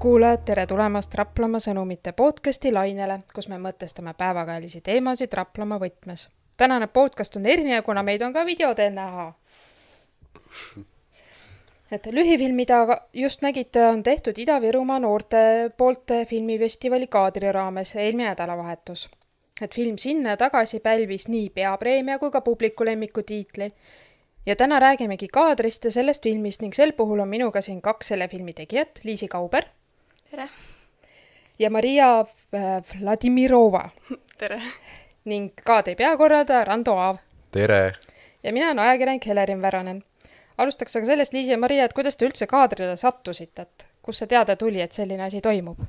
kuulajad, tere tulemast Raplamaa sõnumite podcasti lainele, kus me mõtestame päevakajalisi teemasid Raplamaa võtmes. tänane podcast on erinev, kuna meid on ka video teel näha. et lühifilm, mida just nägite, on tehtud Ida-Virumaa noorte poolt filmifestivali kaadri raames eelmine nädalavahetus. et film sinna ja tagasi pälvis nii peapreemia kui ka publiku lemmiku tiitli ja täna räägimegi kaadrist ja sellest filmist ning sel puhul on minuga siin kaks selle filmi tegijat, Liisi Kauber. Tere! ja Maria äh, Vladimirova. tere! ning kaadri peakorraldaja Rando Aav. tere! ja mina olen ajakirjanik Helerin Väranen. alustaks aga sellest, Liisi ja Maria, et kuidas te üldse kaadrile sattusite, et kust see teade tuli, et selline asi toimub?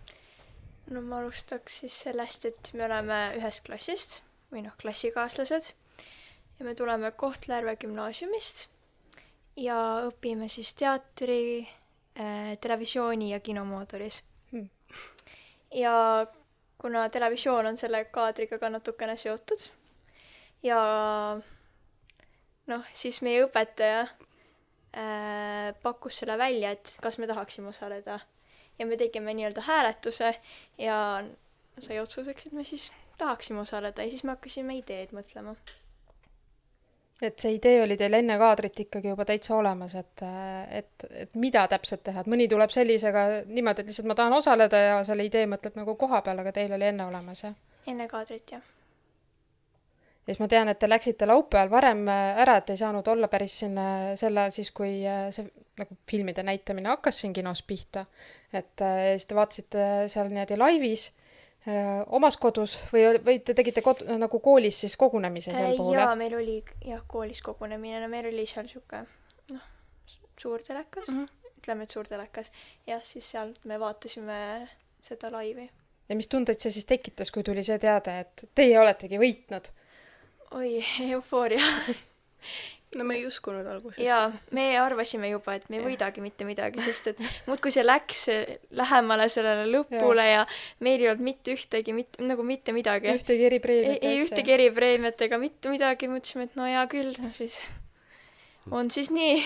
no ma alustaks siis sellest, et me oleme ühest klassist või noh, klassikaaslased ja me tuleme Kohtla-Järve gümnaasiumist ja õpime siis teatri äh,, televisiooni ja kinomoodulis. Ja kuna televisioon on selle kaadriga ka natukene seotud ja noh, siis meie õpetaja äh, pakkus selle välja, et kas me tahaksime osaleda. ja me tegime nii-öelda hääletuse ja sai otsuseks, et me siis tahaksime osaleda ja siis me hakkasime ideed mõtlema et see idee oli teil enne kaadrit ikkagi juba täitsa olemas, et, et, et mida täpselt teha, et mõni tuleb sellisega niimoodi, et lihtsalt ma tahan osaleda ja selle idee mõtleb nagu koha peal, aga teil oli enne olemas, jah? enne kaadrit, jah. ja siis ma tean, et te läksite laupäeval varem ära, et ei saanud olla päris siin sel ajal siis, kui see nagu filmide näitamine hakkas siin kinos pihta. et siis te vaatasite seal niimoodi laivis omas kodus või, või te tegite kod-, nagu koolis siis kogunemise sel puhul, jaa, meil oli jah, koolis kogunemine, no meil oli seal niisugune noh, suur telekas mm, -hmm. ütleme, et suur telekas, jah, siis seal me vaatasime seda laivi. ja mis tundeid see siis tekitas, kui tuli see teade, et teie oletegi võitnud? oi, eufooria no me ei uskunud alguses. jaa, me arvasime juba, et me ei võidagi mitte midagi, sest et muudkui see läks lähemale sellele lõpule ja, ja meil ei olnud mitte ühtegi, mitte nagu mitte midagi. ühtegi eripreemiat. ei, ei ühtegi eripreemiat ega mitte midagi, mõtlesime, et no hea küll, no siis on siis nii.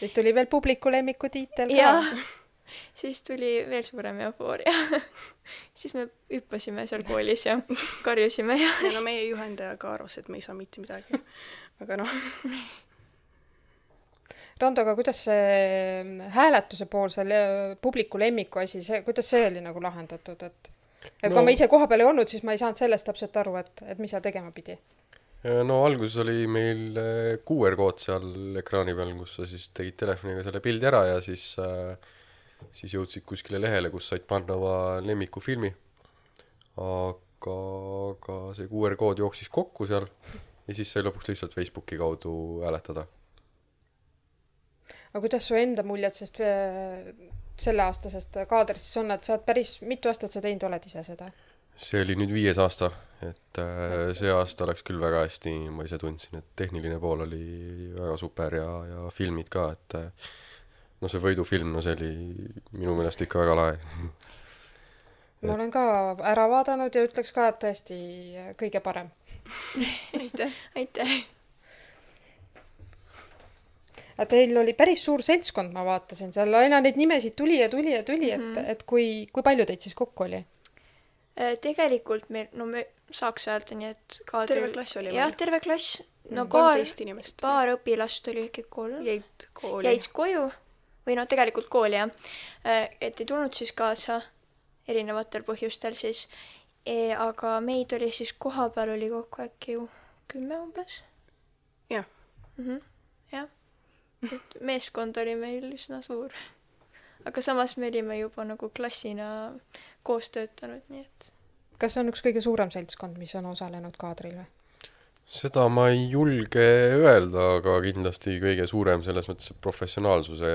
siis tuli veel publiku lemmiku tiitel ka. siis tuli veel suurem eufooria siis me hüppasime seal koolis ja karjusime ja. ja no meie juhendaja ka arvas, et me ei saa mitte midagi aga noh. Rando, aga kuidas see mm, hääletuse pool, see publiku lemmiku asi, see, kuidas see oli nagu lahendatud, et et no, kui ma ise kohapeal ei olnud, siis ma ei saanud sellest täpselt aru, et, et mis seal tegema pidi. no alguses oli meil äh, QR-kood seal ekraani peal, kus sa siis tegid telefoniga selle pildi ära ja siis äh, siis jõudsid kuskile lehele, kus said panna oma lemmikufilmi. aga, aga see QR-kood jooksis kokku seal ja siis sai lõpuks lihtsalt Facebooki kaudu hääletada. aga kuidas su enda muljed sellest äh, selleaastasest kaadrist siis on, et sa oled päris mitu aastat sa teinud oled ise seda? see oli nüüd viies aasta, et äh, see aasta läks küll väga hästi, ma ise tundsin, et tehniline pool oli väga super ja, ja filmid ka, et äh, no see võidufilm, no see oli minu meelest ikka väga lahe ma olen ka ära vaadanud ja ütleks ka, et tõesti kõige parem aitäh, aitäh. aga teil oli päris suur seltskond, ma vaatasin seal, aina neid nimesid tuli ja tuli ja tuli mm, -hmm. et, mhm. et kui, kui palju teid siis kokku oli? Äh, tegelikult meil, no me saaks öelda nii, et kaadril terve klass oli jah, terve klass. no paar, paar õpilast oli äkki kolm. jäid kooli. jäid koju või noh, tegelikult kooli jah. Äh, et ei tulnud siis kaasa erinevatel põhjustel siis e,. aga meid oli siis kohapeal oli kokku äkki ju kümme umbes. jah mm -hmm.. jah, et meeskond oli meil üsna suur. aga samas me olime juba nagu klassina koos töötanud, nii et. kas see on üks kõige suurem seltskond, mis on osalenud kaadril või? seda ma ei julge öelda, aga kindlasti kõige suurem selles mõttes professionaalsuse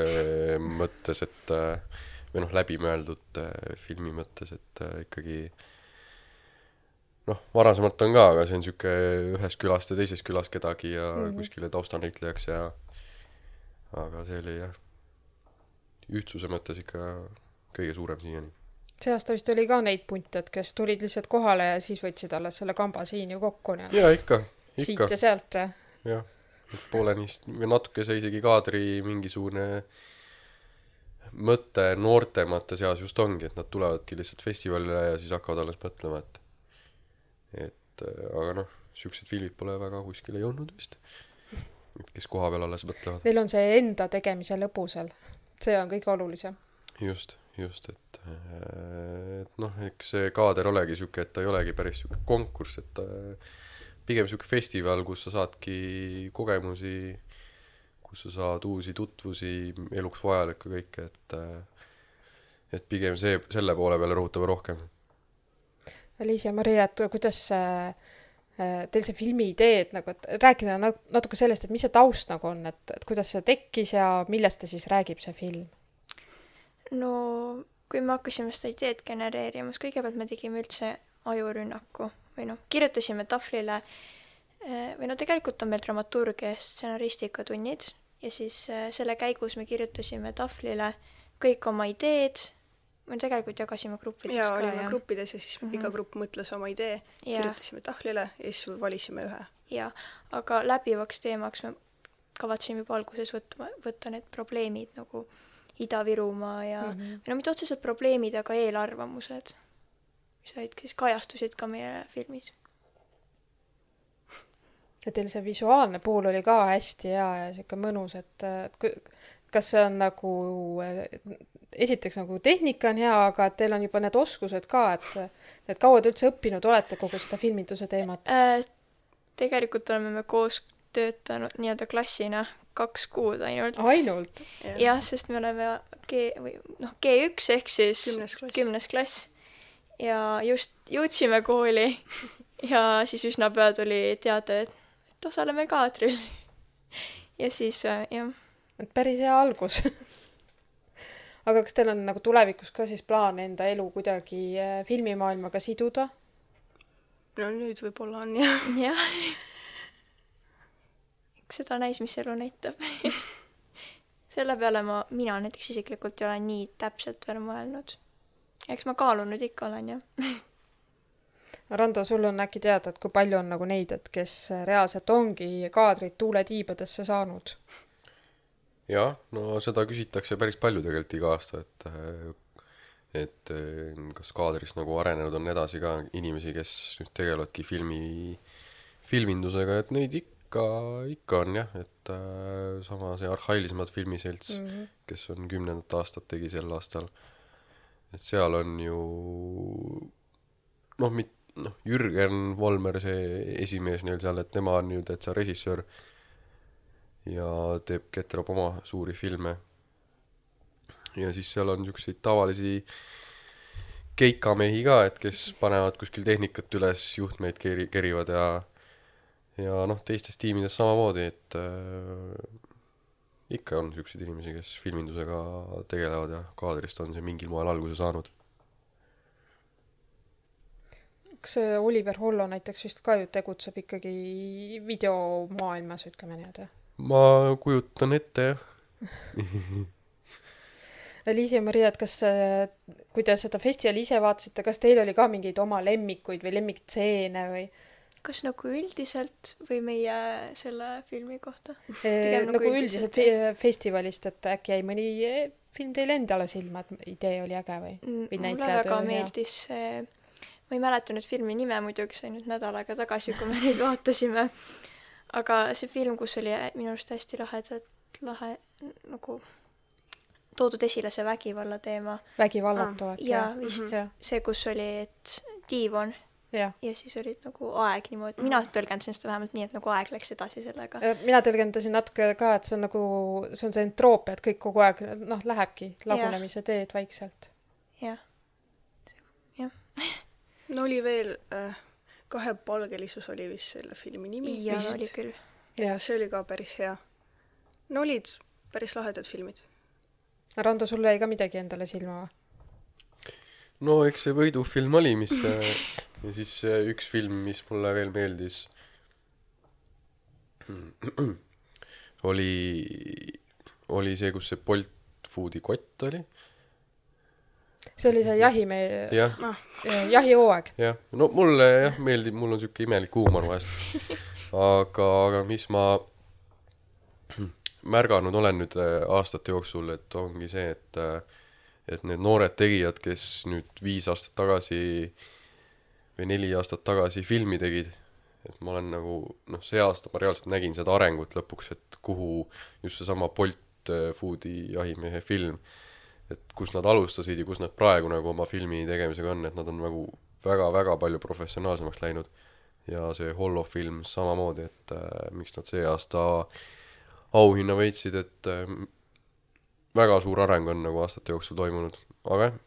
mõttes, et äh, või noh, läbimõeldud äh, filmi mõttes, et äh, ikkagi noh, varasemalt on ka, aga see on niisugune ühest külast ja teisest külast kedagi ja mm -hmm. kuskile taustanäitlejaks ja aga see oli jah, ühtsuse mõttes ikka kõige suurem siiani. see aasta vist oli ka neid punte, et kes tulid lihtsalt kohale ja siis võtsid alles selle kamba siin ju kokku nii-öelda. jaa, ikka, ikka. siit ja sealt. jah, et pooleni või natuke sai isegi kaadri mingisugune mõte noortemate seas just ongi, et nad tulevadki lihtsalt festivalile ja siis hakkavad alles mõtlema, et et äh, aga noh, siuksed filmid pole väga kuskile jõudnud vist. et kes koha peal alles mõtlevad. Neil on see enda tegemise lõbu seal, see on kõige olulisem. just, just, et, et noh, eks see kaader olegi sihuke, et ta ei olegi päris sihuke konkurss, et ta pigem sihuke festival, kus sa saadki kogemusi, kus sa saad uusi tutvusi, eluks vajalikku kõike, et et pigem see, selle poole peale rõhutame rohkem. Alicia Maria, et kuidas äh, teil see filmi idee, et nagu, et rääkida nat- natuke sellest, et mis see taust nagu on, et, et kuidas see tekkis ja millest ta siis räägib, see film? no kui me hakkasime seda ideed genereerima, siis kõigepealt me tegime üldse ajurünnaku või noh, kirjutasime tahvlile eh, või no tegelikult on meil dramaturgia ja stsenaristikatunnid ja siis eh, selle käigus me kirjutasime tahvlile kõik oma ideed, me tegelikult jagasime gruppides ja ka olime jah. gruppides ja siis Mhm. iga grupp mõtles oma idee, Jaa. kirjutasime tahvlile ja siis valisime ühe. jaa, aga läbivaks teemaks me kavatsesime juba alguses võtma, võtta need probleemid nagu Ida-Virumaa ja mm, -hmm. no mitte otseselt probleemid, aga eelarvamused, mis olid, kes kajastusid ka meie filmis. Ja teil see visuaalne pool oli ka hästi hea ja sihuke mõnus, et et kui- kas see on nagu, esiteks nagu tehnika on hea, aga et teil on juba need oskused ka, et et kaua te üldse õppinud olete kogu seda filminduse teemat? Äh, tegelikult oleme me koos töötanud nii-öelda klassina kaks kuud ainult. ainult? jah, sest me oleme G või noh, G1 ehk siis Kümnes klass. kümnes klass ja just jõudsime kooli ja siis üsna pea tuli teade, et, et osaleme kaadril. ja siis äh, jah, et päris hea algus. aga kas teil on nagu tulevikus ka siis plaan enda elu kuidagi eh, filmimaailmaga siduda? no nüüd võib-olla on jah. jah. eks seda näis, mis elu näitab. selle peale ma, mina näiteks isiklikult ei ole nii täpselt veel mõelnud. eks ma kaalunud ikka olen jah. Rando, sul on äkki teada, et kui palju on nagu neid, et kes reaalselt ongi kaadrid tuuletiibadesse saanud? jah, no seda küsitakse päris palju tegelikult iga aasta, et et eh, kas kaadris nagu arenenud on edasi ka inimesi, kes nüüd tegelevadki filmi, filmindusega, et neid ikka, ikka on jah, et äh, sama see Arhailisemad filmiselts mm, -hmm. kes on kümnendat aastat tegi sel aastal, et seal on ju noh, mit-, noh, Jürgen Volmer, see esimees neil seal, et tema on ju täitsa režissöör ja teeb, ketrab oma suuri filme. ja siis seal on siukseid tavalisi keikamehi ka, et kes panevad kuskil tehnikat üles, juhtmeid keri-, kerivad ja ja noh, teistes tiimides samamoodi, et äh, ikka on siukseid inimesi, kes filmindusega tegelevad ja kaadrist on see mingil moel alguse saanud. Kas see Oliver Hollo näiteks vist ka ju tegutseb ikkagi videomaailmas, ütleme niimoodi? ma kujutan ette jah, Liisi ja Maria, et kas, kui te seda festivali ise vaatasite, kas teil oli ka mingeid oma lemmikuid või lemmikstseene või kas nagu üldiselt või meie selle filmi kohta? eh, nagu nagu üldiselt, üldiselt fe- festivalist, et äkki jäi mõni film teile endale silma, et idee oli äge või? või mulle väga hea? meeldis see, ma ei mäleta nüüd filmi nime muidugi, see oli nüüd nädal aega tagasi, kui me neid vaatasime. aga see film, kus oli minu arust hästi lahedalt, lahe nagu toodud esile see vägivalla teema vägivallatu äkki jaa, jah? vist. jah, see, kus oli, et diivon jah. ja siis olid nagu aeg niimoodi, mina tõlgendasin seda vähemalt nii, et nagu aeg läks edasi sellega. mina tõlgendasin natuke ka, et see on nagu, see on see entroopia, et kõik kogu aeg noh, lähebki lagunemise teed vaikselt. jah, no oli veel äh, kahepalgelisus oli vist selle filmi nimi ja vist oli küll. ja see oli ka päris hea. no olid päris lahedad filmid. Rando, sul jäi ka midagi endale silma või? no eks see võidufilm oli, mis äh, ja siis äh, üks film, mis mulle veel meeldis, oli, oli see, kus see Bolt Foodi kott oli. See oli see jahimehe, jah, jahihooaeg. jah, no mulle jah meeldib, mul on siuke imelik huumor vahest. aga, aga mis ma märganud olen nüüd äh, aastate jooksul, et ongi see, et äh, et need noored tegijad, kes nüüd viis aastat tagasi või neli aastat tagasi filmi tegid, et ma olen nagu noh, see aasta ma reaalselt nägin seda arengut lõpuks, et kuhu just seesama Bolt äh, Foodi jahimehe film, et kus nad alustasid ja kus nad praegu nagu oma filmi tegemisega on, et nad on nagu väga-väga palju professionaalsemaks läinud. ja see Hollow film samamoodi, et äh, miks nad see aasta auhinna võitsid, et äh, väga suur areng on nagu aastate jooksul toimunud, aga jah,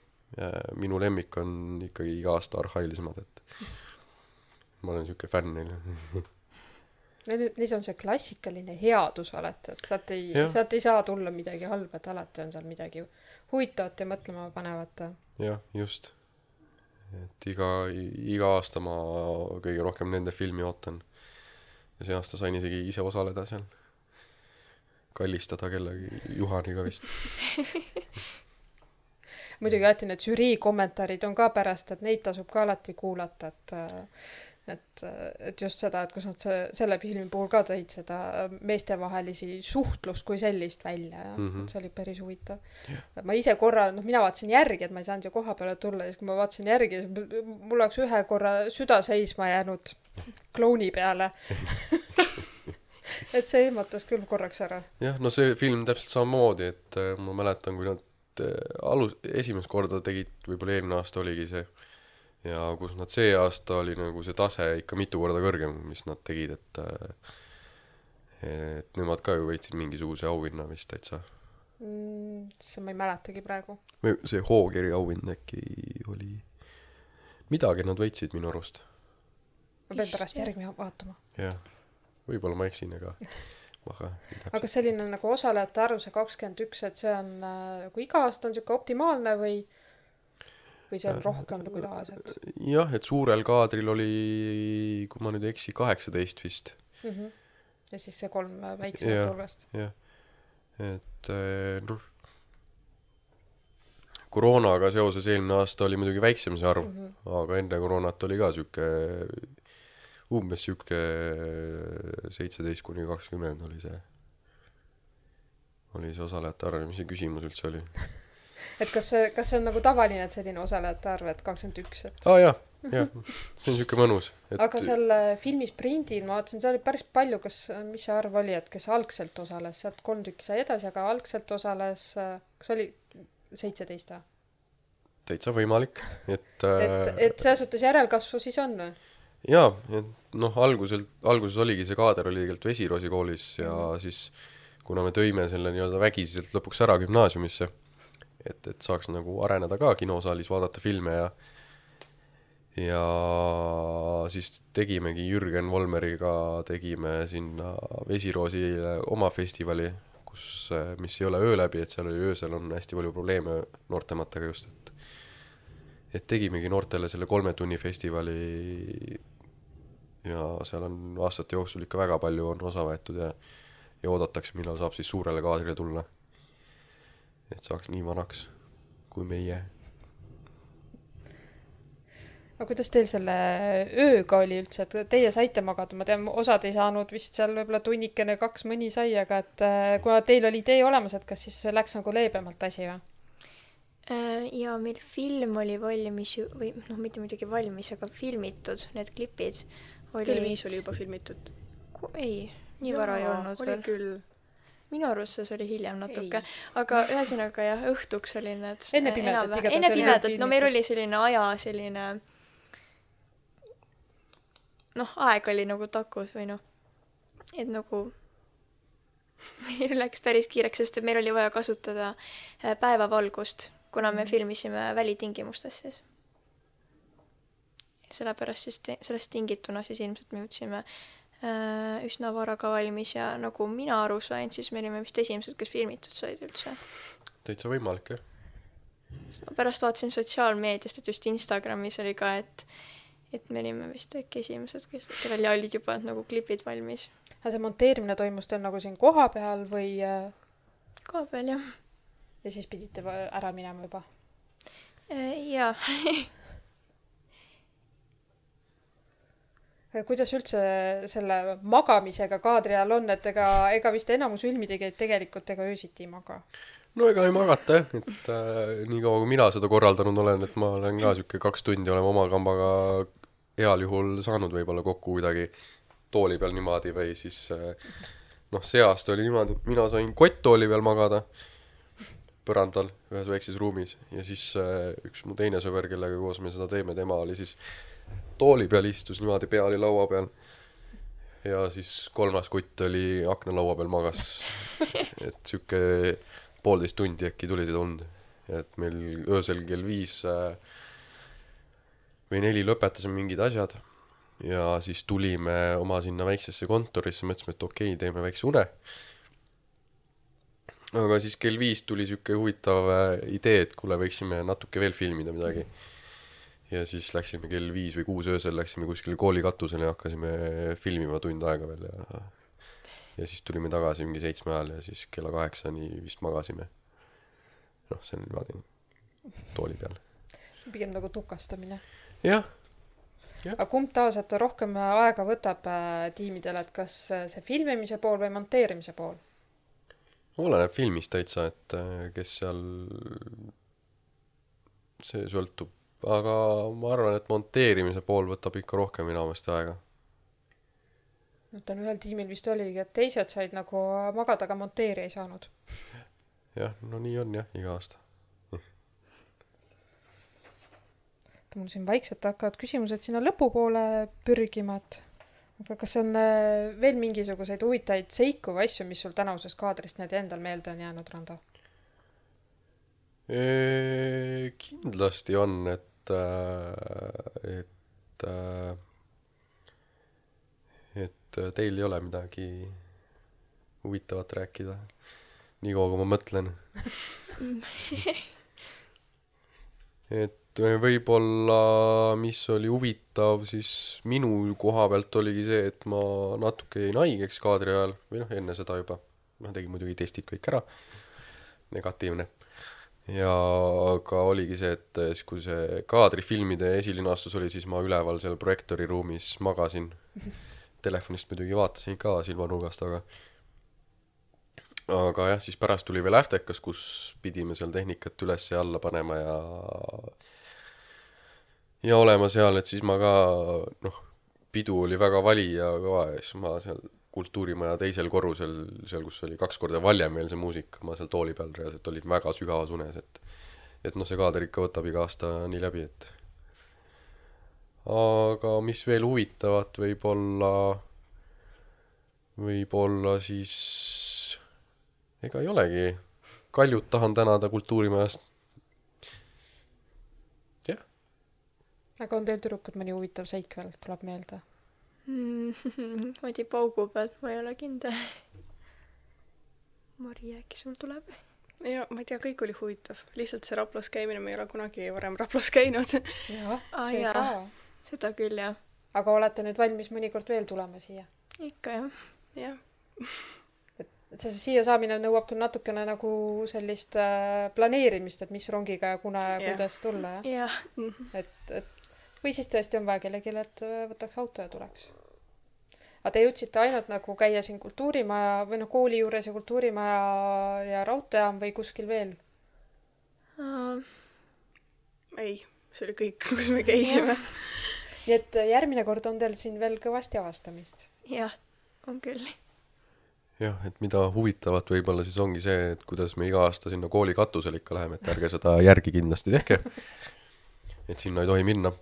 minu lemmik on ikkagi iga aasta arhailisemad, et ma olen siuke fänn neil. Neis on see klassikaline headus alati, et sealt ei sealt ei saa tulla midagi halba, et alati on seal midagi huvitavat ja mõtlema panevat. jah, just. et iga, iga aasta ma kõige rohkem nende filmi ootan. ja see aasta sain isegi ise osaleda seal. kallistada kellegi, Juhaniga vist. muidugi alati need žürii kommentaarid on ka pärast, et neid tasub ka alati kuulata, et et, et just seda, et kus nad see, selle filmi puhul ka tõid seda meestevahelisi suhtlust kui sellist välja ja mm. -hmm. see oli päris huvitav. ma ise korra, noh, mina vaatasin järgi, et ma ei saanud ju koha peale tulla ja siis, kui ma vaatasin järgi, siis mul- mul oleks ühe korra süda seisma jäänud klouni peale. et see ehmatas küll korraks ära. jah, no see film täpselt samamoodi, et äh, ma mäletan, kui nad äh, alus-, esimest korda tegid, võib-olla eelmine aasta oligi see, ja kus nad see aasta oli nagu see tase ikka mitu korda kõrgem, mis nad tegid, et et nemad ka ju võitsid mingisuguse auhinna vist täitsa. mm,. seda ma ei mäletagi praegu. see Hoogeri auhind äkki oli, midagi nad võitsid minu arust, ma pean pärast järgi vaatama. jah. võib-olla ma eksin, aga aga täpselt. selline nagu osalejate arv, see kakskümmend üks, et see on äh, nagu iga aasta on sihuke optimaalne või, või see on Äh, rohkem nagu tavaliselt jah, et suurel kaadril oli, kui ma nüüd ei eksi, kaheksateist vist mm? -hmm. ja siis see kolm äh, väiksemat hulgast. jah, et eh, noh, koroonaga seoses eelmine aasta oli muidugi väiksem see arv mm. -hmm. aga enne koroonat oli ka sihuke, umbes sihuke seitseteist kuni kakskümmend oli see, oli see osalejate arv, mis see küsimus üldse oli? et kas see, kas see on nagu tavaline, et selline osalejate arv, et kakskümmend üks, et aa ah, jah, jah, see on sihuke mõnus, et aga selle filmi sprindil ma vaatasin, seal oli päris palju, kas, mis see arv oli, et kes algselt osales, sealt kolm tükki sai edasi, aga algselt osales, kas oli seitseteist või? täitsa võimalik, et et, et selles suhtes järelkasvu siis on või? jaa, et noh, alguselt, alguses oligi see kaader oli tegelikult Vesiroosi koolis ja mm -hmm. siis kuna me tõime selle nii-öelda vägisiselt lõpuks ära gümnaasiumisse, et, et saaks nagu areneda ka kinosaalis, vaadata filme ja ja siis tegimegi Jürgen Volmeriga tegime sinna Vesiroosile oma festivali, kus, mis ei ole öö läbi, et seal oli öösel on hästi palju probleeme noortematega just, et et tegimegi noortele selle kolme tunni festivali ja seal on aastate jooksul ikka väga palju on osa võetud ja ja oodatakse, millal saab siis suurele kaadrile tulla. Et saaks nii vanaks kui meie. aga kuidas teil selle ööga oli üldse, et teie saite magada, ma tean, osad ei saanud vist seal võib-olla tunnikene kaks mõni sai, aga et äh, kuna teil oli idee olemas, et kas siis läks nagu leebemalt asi või? Äh, ja meil film oli valmis ju, või noh, mitte muidugi valmis, aga filmitud, need klipid olid kell viis oli juba filmitud. ei, nii vara ei olnud oli veel. küll. Minu arust see oli hiljem natuke aga ühesõnaga jah, õhtuks oli need Enne äh, pimedat igatahes enne pimedat, no meil oli selline aja selline noh, aeg oli nagu takus või noh, et nagu meil läks päris kiireks, sest meil oli vaja kasutada äh, päevavalgust, kuna me filmisime välitingimustes siis. sellepärast siis sellest tingituna siis ilmselt me jõudsime üsna vara ka valmis ja nagu mina aru sain, siis me olime vist esimesed, kes filmitud said üldse. täitsa võimalik jah. sest ma pärast vaatasin sotsiaalmeediast, et just Instagramis oli ka, et et me olime vist äkki esimesed, kes, kellel olid juba nagu klipid valmis. aga see monteerimine toimus teil nagu siin kohapeal või äh, koha peal jah. ja siis pidite ära minema juba? Äh, jaa, kuidas üldse selle magamisega kaadri all on, et ega, ega vist enamus filmitegijaid tegelikult ega öösiti ei maga? no ega ei magata jah, et äh, niikaua kui mina seda korraldanud olen, et ma olen ka sihuke kaks tundi oleme oma kambaga heal juhul saanud võib-olla kokku kuidagi tooli peal niimoodi või siis äh, noh, see aasta oli niimoodi, mina sain kotttooli peal magada põrandal ühes väikses ruumis ja siis äh, üks mu teine sõber, kellega koos me seda teeme, tema oli siis tooli peal istus niimoodi, pea oli laua peal. ja siis kolmas kutt oli aknalaua peal magas. et sihuke poolteist tundi äkki tuli seda und. et meil öösel kell viis äh, või neli lõpetasime mingid asjad ja siis tulime oma sinna väiksesse kontorisse, mõtlesime, et okei okay,, teeme väikse une. aga siis kell viis tuli sihuke huvitav äh, idee, et kuule, võiksime natuke veel filmida midagi mm ja siis läksime kell viis või kuus öösel läksime kuskile kooli katusele ja hakkasime filmima tund aega veel ja ja siis tulime tagasi mingi seitsme ajal ja siis kella kaheksani vist magasime. noh, see on niimoodi tooli peal. pigem nagu tukastamine. jah. aga kumb tavaliselt rohkem aega võtab äh, tiimidel, et kas äh, see filmimise pool või monteerimise pool? oleneb filmist täitsa, et äh, kes seal, see sõltub aga ma arvan, et monteerimise pool võtab ikka rohkem meelest aega. ütlen, ühel tiimil vist oligi, et teised said nagu magada, aga monteerija ei saanud. jah, no nii on jah, iga aasta mul siin vaikselt hakkavad küsimused sinna lõpupoole pürgima, et aga kas on äh, veel mingisuguseid huvitavaid seiku või asju, mis sul tänavusest kaadrist niimoodi endal meelde on jäänud, Rando? kindlasti on, et et, et, et teil ei ole midagi huvitavat rääkida. nii kaua, kui ma mõtlen et võib-olla, mis oli huvitav, siis minu koha pealt oligi see, et ma natuke jäin haigeks kaadri ajal või noh, enne seda juba. ma tegin muidugi testid kõik ära, negatiivne ja ka oligi see, et siis kui see kaadrifilmide esilinastus oli, siis ma üleval seal projektori ruumis magasin. Telefonist muidugi vaatasin ka silmanurgast, aga aga jah, siis pärast tuli veel Äftekas, kus pidime seal tehnikat üles ja alla panema ja ja olema seal, et siis ma ka noh, pidu oli väga vali ja kõva ja siis ma seal kultuurimaja teisel korrusel, seal, kus oli kaks korda valjem veel see muusika, ma seal tooli peal reaalselt olin väga sügavas unes, et et noh, see kaader ikka võtab iga aasta nii läbi, et aga mis veel huvitavat võib olla, võib-olla siis ega ei olegi. Kaljut tahan tänada Kultuurimajast. jah. aga on teil tüdrukud mõni huvitav seik veel, tuleb meelde? Odi paugu pealt, ma ei ole kindel. Mari, äkki sul tuleb? ja ma ei tea, kõik oli huvitav, lihtsalt see Raplas käimine, ma ei ole kunagi varem Raplas käinud. jah ah,, ka. seda küll, jah. aga olete nüüd valmis mõnikord veel tulema siia? ikka jah. jah. et see siia saamine nõuab küll natukene nagu sellist äh, planeerimist, et mis rongiga ja kuna ja kuidas tulla, jah? jah. Mhm. et, et või siis tõesti on vaja kellelegi, et äh, võtaks auto ja tuleks. aga te jõudsite ainult nagu käia siin kultuurimaja või noh, kooli juures ja kultuurimaja ja raudteejaam või kuskil veel uh,? ei, see oli kõik, kus me käisime nii et äh, järgmine kord on teil siin veel kõvasti avastamist. jah, on küll jah, et mida huvitavat võib-olla siis ongi see, et kuidas me iga aasta sinna kooli katusele ikka läheme, et ärge seda järgi kindlasti tehke et sinna ei tohi minna.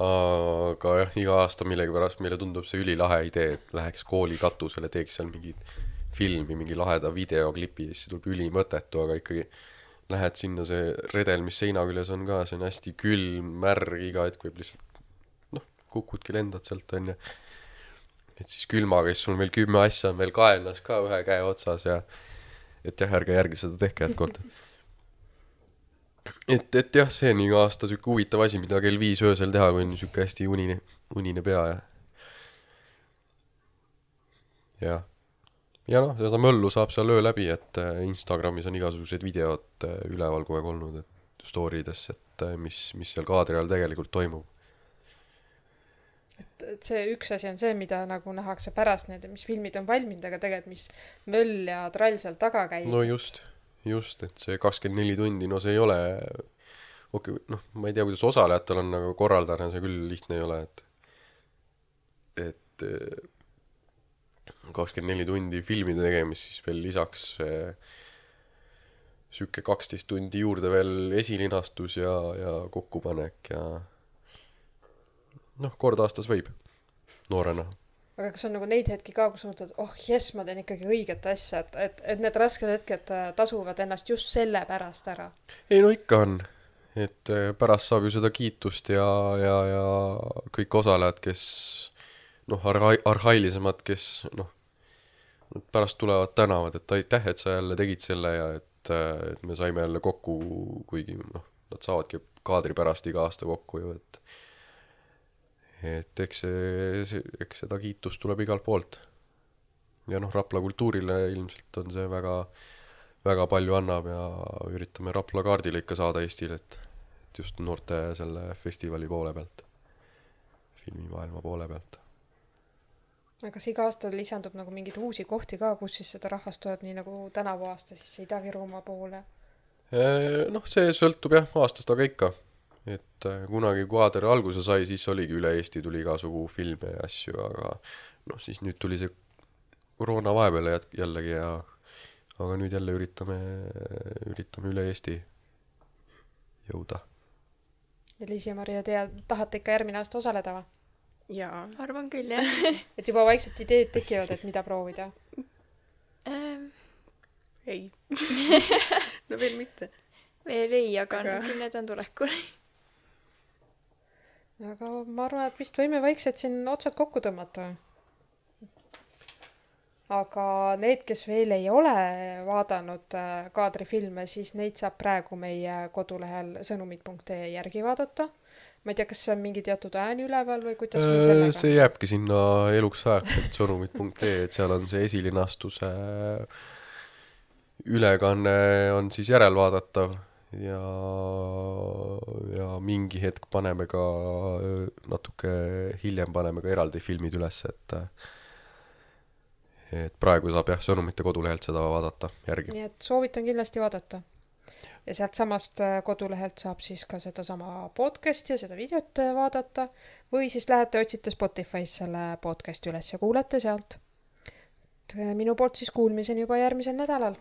aga jah, iga aasta millegipärast meile tundub see ülilahe idee, et läheks kooli katusele, teeks seal mingit filmi, mingi laheda videoklipi ja siis tuleb ülimõttetu, aga ikkagi lähed sinna, see redel, mis seina küljes on ka, see on hästi külm, märg, iga hetk võib lihtsalt noh, kukudki, lendad sealt, onju. et siis külmaga, siis sul veel kümme asja on veel kaenlas ka ühe käe otsas ja et jah, ärge järgi seda tehke jätkuvalt et, et jah, see on iga aasta sihuke huvitav asi, mida kell viis öösel teha, kui on sihuke hästi unine, unine pea ja. jah. ja noh, seda möllu saab seal öö läbi, et äh, Instagramis on igasugused videod äh, üleval kogu aeg olnud, et story des, et äh, mis, mis seal kaadri all tegelikult toimub. et, et see üks asi on see, mida nagu nähakse pärast need, mis filmid on valminud, aga tegelikult mis möll ja trall seal taga käib. no just, just, et see kakskümmend neli tundi, no see ei ole okei okay,, noh, ma ei tea, kuidas osalejatel on, aga korraldajana see küll lihtne ei ole, et et kakskümmend neli tundi filmide tegemist, siis veel lisaks sihuke kaksteist tundi juurde veel esilinastus ja, ja kokkupanek ja noh, kord aastas võib, noorena. Aga kas on nagu neid hetki ka, kus mõtled, oh jess, ma teen ikkagi õiget asja, et, et, et need rasked hetked äh, tasuvad ennast just sellepärast ära? ei no ikka on, et äh, pärast saab ju seda kiitust ja, ja, ja kõik osalejad, kes noh, arha-, arhailisemad, kes noh, pärast tulevad tänavad, et aitäh, et sa jälle tegid selle ja et, et me saime jälle kokku, kuigi noh, nad saavadki kaadri pärast iga aasta kokku ju, et et eks see, eks seda kiitust tuleb igalt poolt. ja noh, Rapla kultuurile ilmselt on see väga, väga palju annab ja üritame Rapla kaardile ikka saada Eestil, et, et just noorte selle festivali poole pealt, filmimaailma poole pealt aga kas iga aasta lisandub nagu mingeid uusi kohti ka, kus siis seda rahvast tuleb, nii nagu tänavu aasta siis Ida-Virumaa poole? noh, see sõltub jah aastast, aga ikka. Et äh, kunagi, kui Aader alguse sai, siis oligi üle Eesti tuli igasugu filme ja asju, aga noh, siis nüüd tuli see koroona vahepeale jällegi ja aga nüüd jälle üritame, üritame üle Eesti jõuda. Liisi-Maria, teie tahate ikka järgmine aasta osaleda või? jaa. arvan küll, jah et juba vaikselt ideed tekivad, et mida proovida ähm, ei no veel mitte. veel ei, aga, aga... need on tulekul aga ma arvan, et vist võime vaikselt siin otsad kokku tõmmata. aga need, kes veel ei ole vaadanud äh, kaadrifilme, siis neid saab praegu meie kodulehel sõnumid.ee järgi vaadata ma ei tea, kas see on mingi teatud ääni üleval või kuidas meil Äh, sellega see jääbki sinna eluks ajaks, et sõnumid.ee, et seal on see esilinastuse ülekanne on siis järelvaadatav ja, ja mingi hetk paneme ka natuke hiljem paneme ka eraldi filmid üles, et et praegu saab jah, Sõnumite kodulehelt seda vaadata järgi. nii et soovitan kindlasti vaadata. ja sealtsamast äh, kodulehelt saab siis ka sedasama podcast'i ja seda videot äh, vaadata või siis lähete otsite Spotify's selle podcast'i üles ja kuulete sealt. äh, minu poolt siis kuulmiseni juba järgmisel nädalal